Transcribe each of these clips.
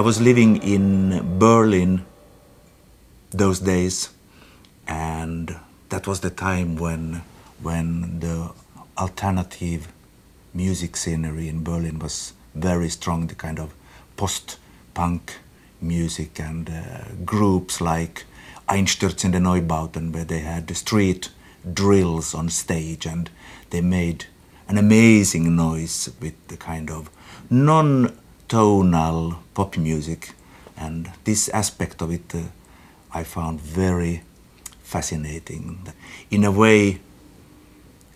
I was living in Berlin those days, and that was the time when when the alternative music scenery in Berlin was very strong, the kind of post-punk music and uh, groups like Einstürzende Neubauten, where they had the street drills on stage and they made an amazing noise with the kind of non-tonal pop music, and this aspect of it uh, I found very fascinating. In a way,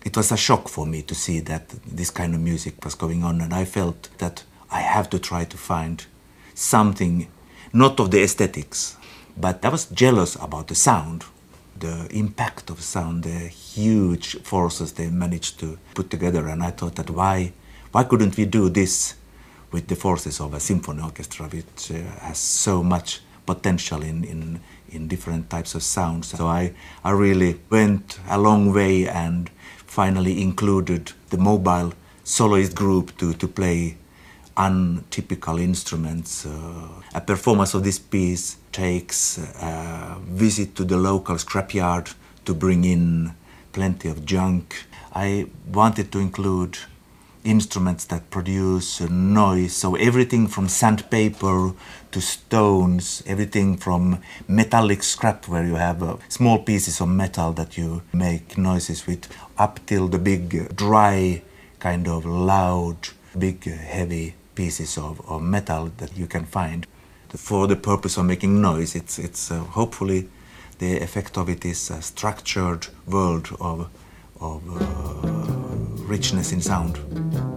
it was a shock for me to see that this kind of music was going on, and I felt that I have to try to find something, not of the aesthetics, but I was jealous about the sound, the impact of sound, the huge forces they managed to put together, and I thought that why, why couldn't we do this with the forces of a symphony orchestra, which uh, has so much potential in, in, in different types of sounds. So I, I really went a long way and finally included the mobile soloist group to, to play untypical instruments. Uh, a performance of this piece takes a visit to the local scrapyard to bring in plenty of junk. I wanted to include instruments that produce noise. So everything from sandpaper to stones, everything from metallic scrap where you have uh, small pieces of metal that you make noises with, up till the big dry, kind of loud, big heavy pieces of, of metal that you can find. For the purpose of making noise, it's, it's uh, hopefully the effect of it is a structured world of, of uh, richness in sound.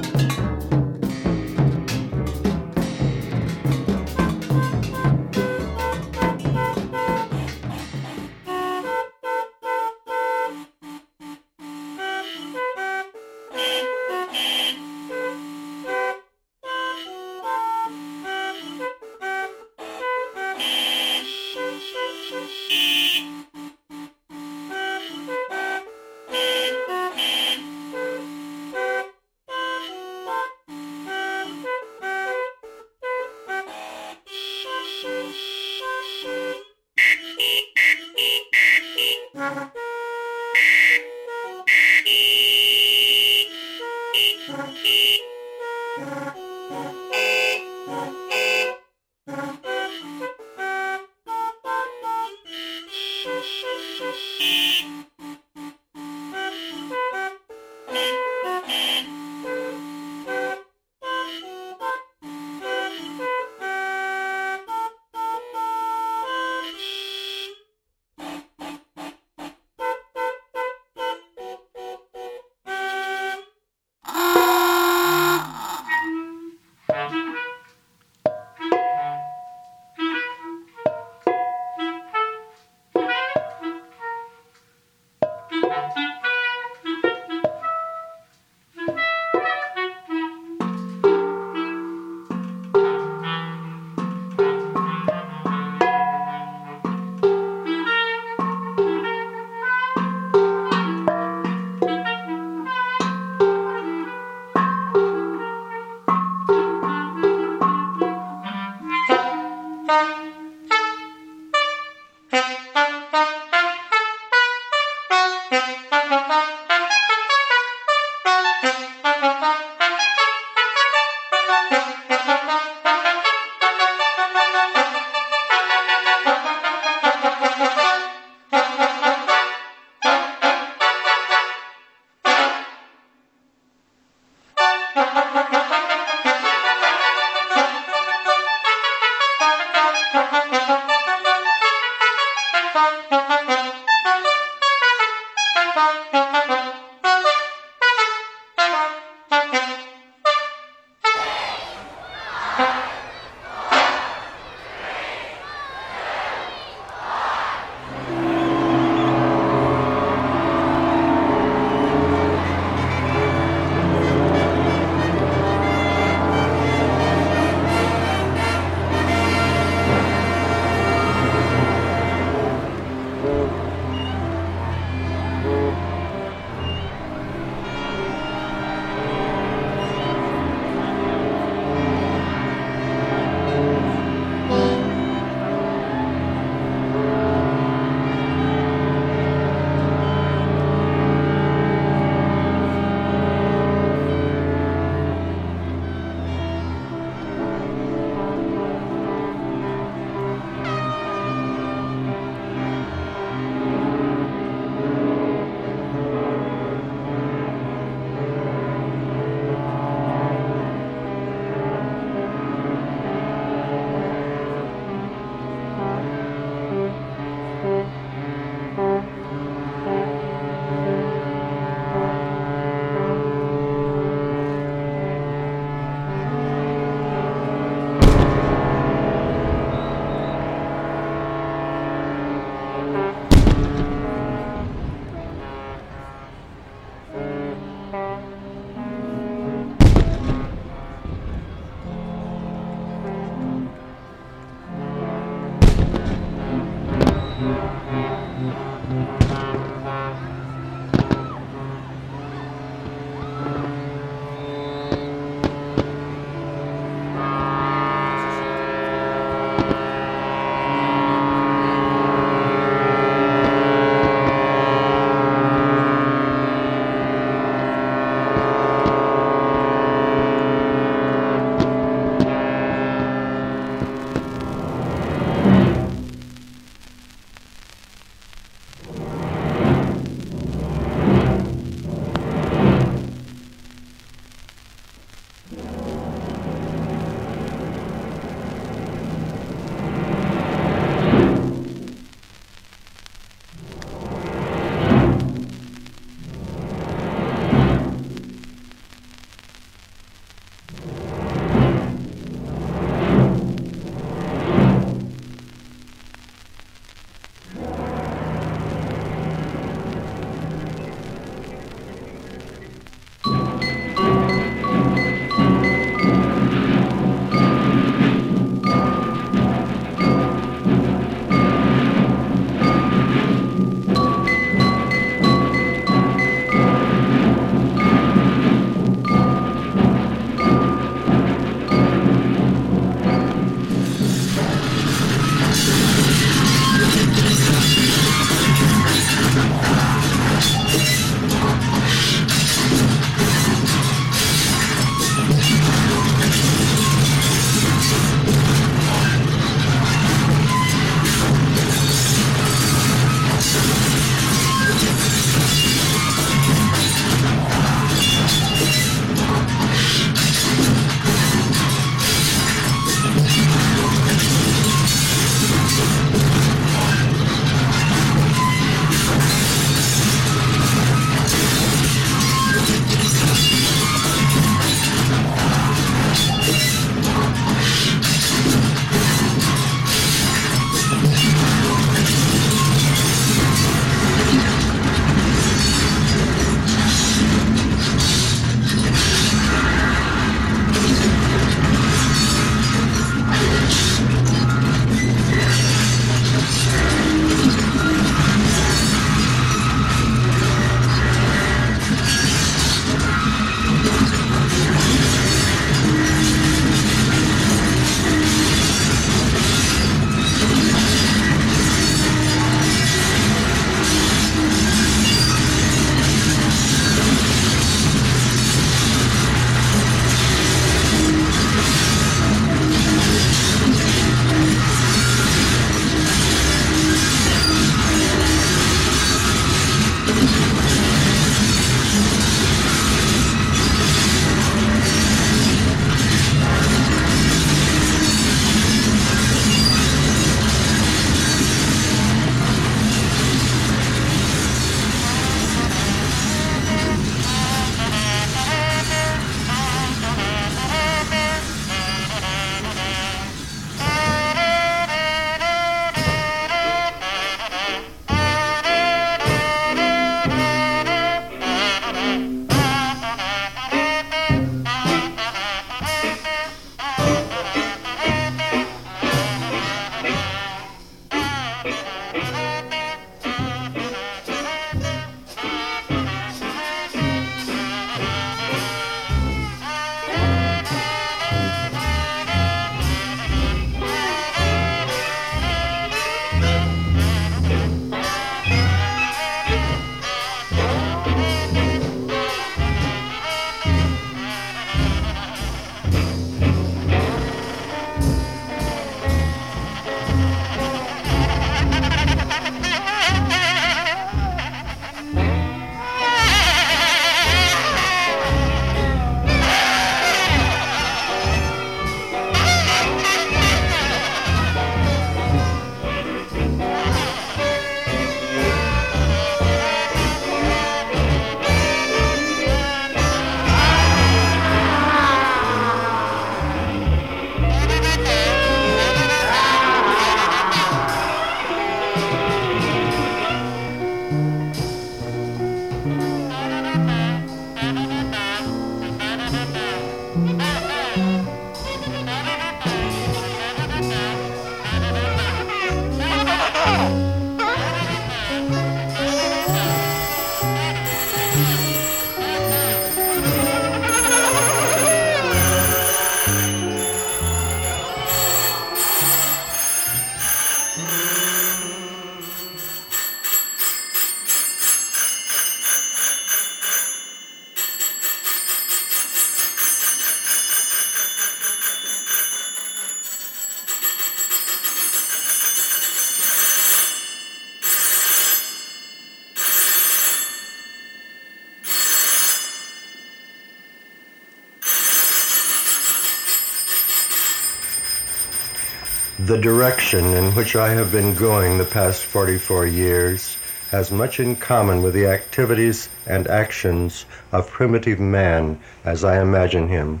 The direction in which I have been going the past 44 years has much in common with the activities and actions of primitive man as I imagine him.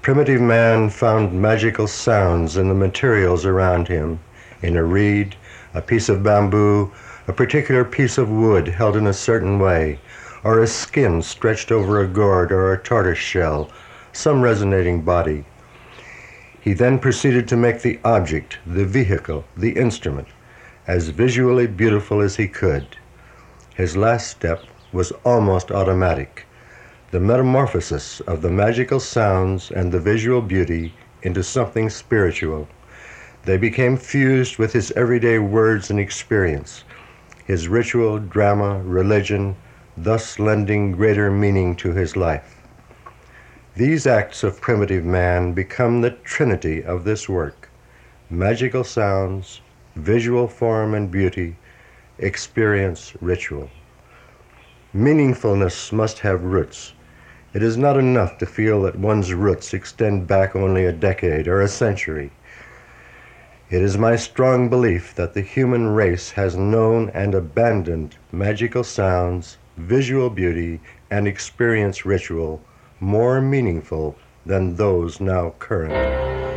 Primitive man found magical sounds in the materials around him, in a reed, a piece of bamboo, a particular piece of wood held in a certain way, or a skin stretched over a gourd or a tortoise shell, some resonating body. He then proceeded to make the object, the vehicle, the instrument, as visually beautiful as he could. His last step was almost automatic the metamorphosis of the magical sounds and the visual beauty into something spiritual. They became fused with his everyday words and experience, his ritual, drama, religion, thus lending greater meaning to his life. These acts of primitive man become the trinity of this work magical sounds, visual form and beauty, experience, ritual. Meaningfulness must have roots. It is not enough to feel that one's roots extend back only a decade or a century. It is my strong belief that the human race has known and abandoned magical sounds, visual beauty, and experience ritual more meaningful than those now current.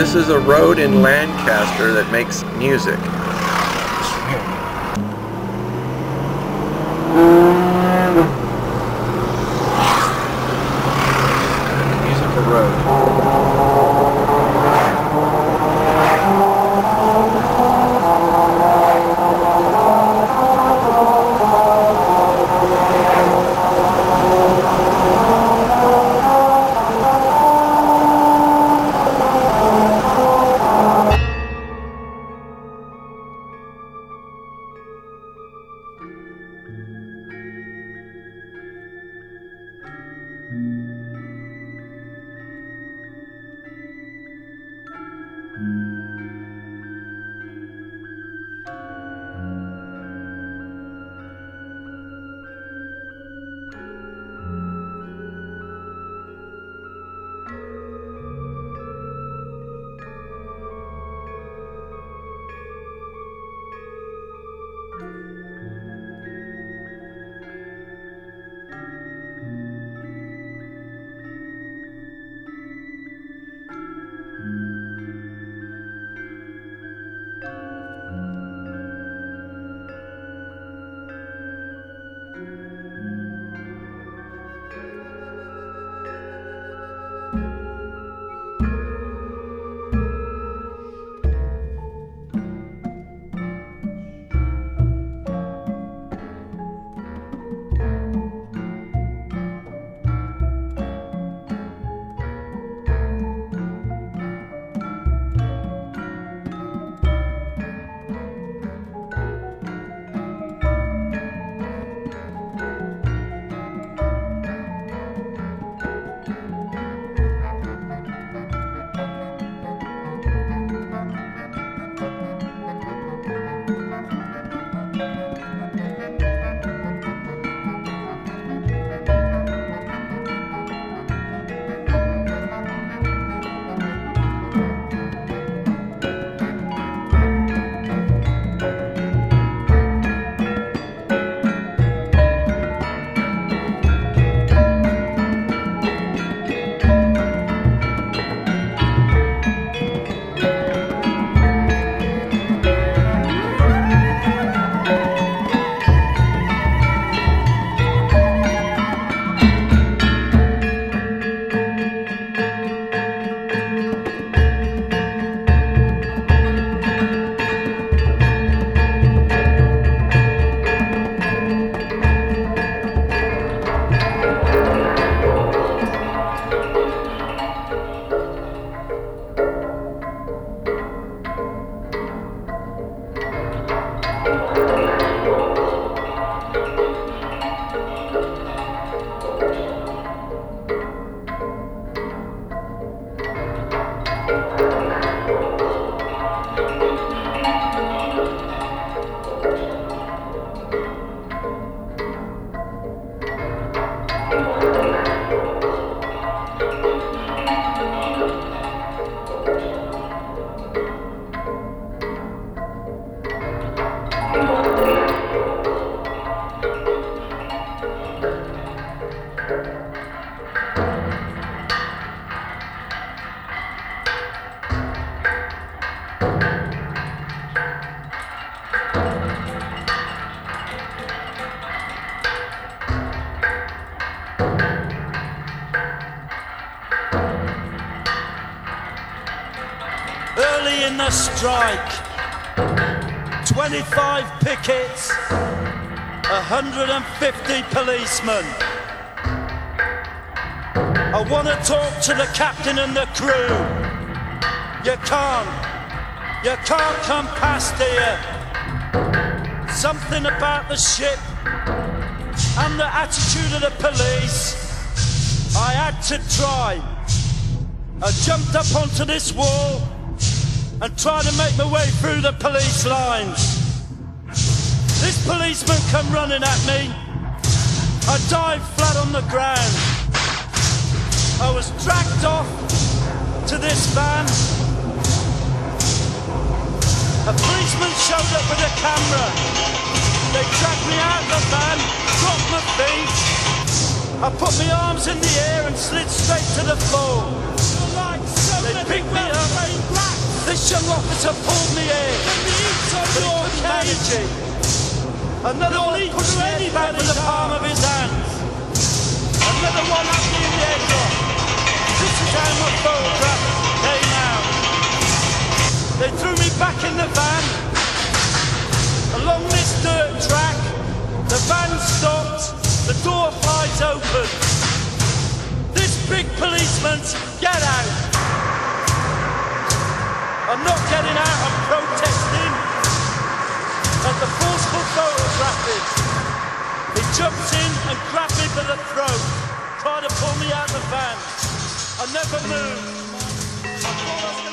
This is a road in Lancaster that makes music. In the strike, 25 pickets, 150 policemen. I want to talk to the captain and the crew. You can't, you can't come past here. Something about the ship and the attitude of the police. I had to try. I jumped up onto this wall and try to make my way through the police lines. This policeman come running at me. I dived flat on the ground. I was dragged off to this van. A policeman showed up with a camera. They dragged me out of the van, dropped my feet. I put my arms in the air and slid straight to the floor. They picked me up young officer pulled me in. But he couldn't manage it. Another one pushed me back with the palm of his hand. Another one up me in the headlock. This is how my photograph came out. They threw me back in the van. Along this dirt track, the van stopped, the door flies open. This big policeman's, get out! I'm not getting out, I'm protesting at the forceful photographing. He jumped in and grabbed me by the throat, tried to pull me out of the van. I never moved. I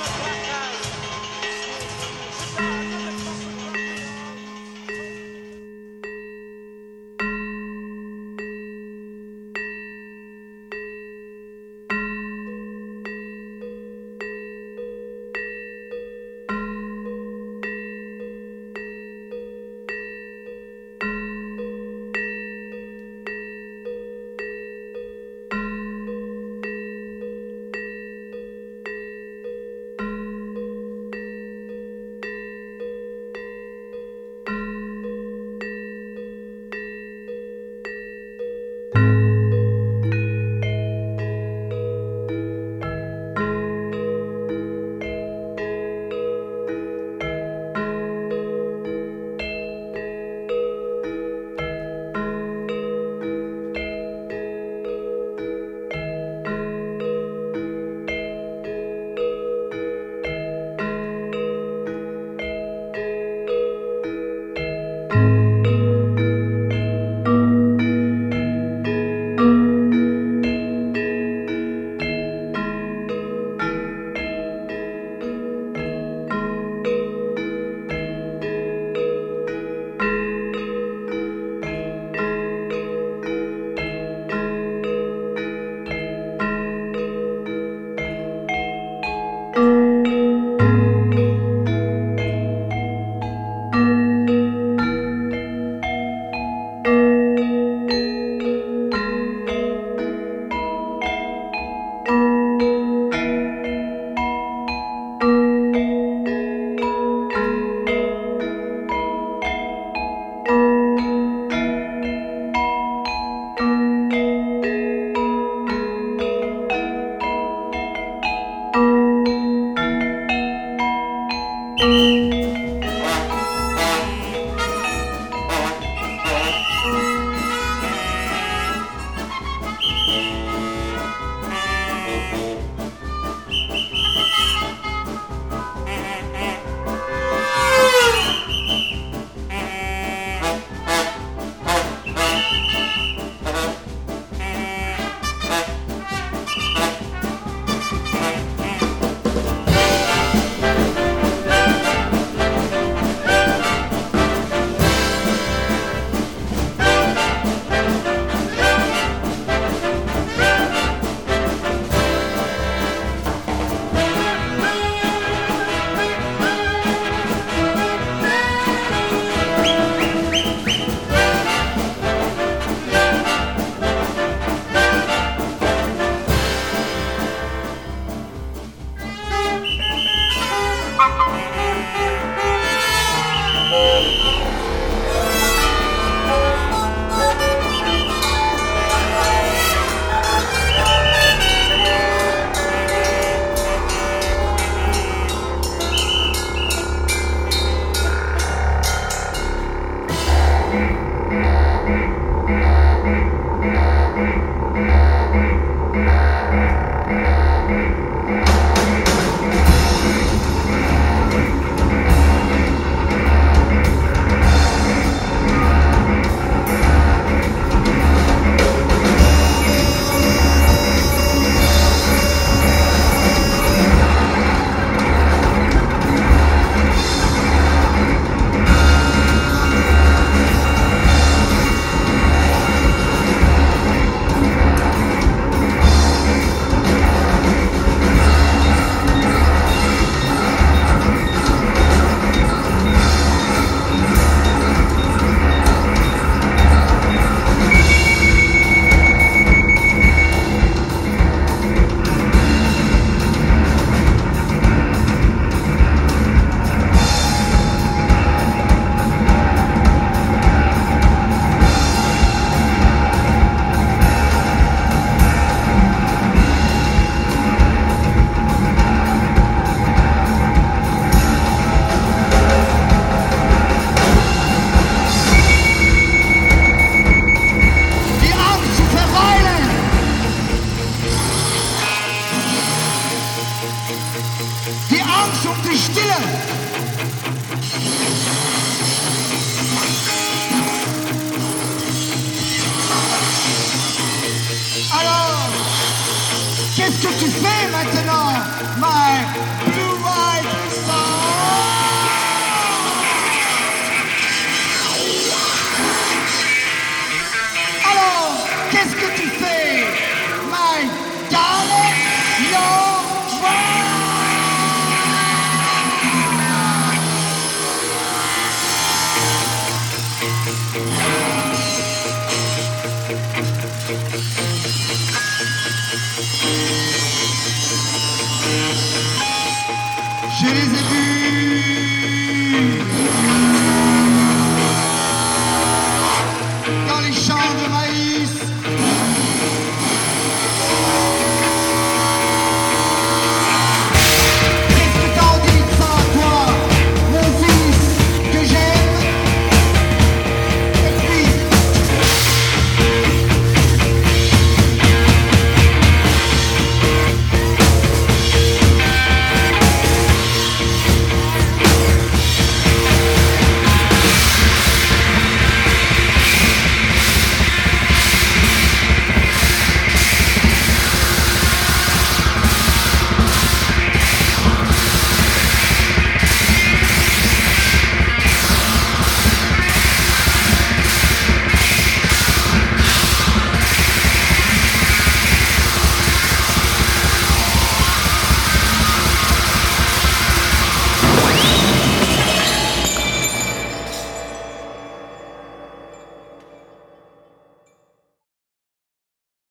Alors,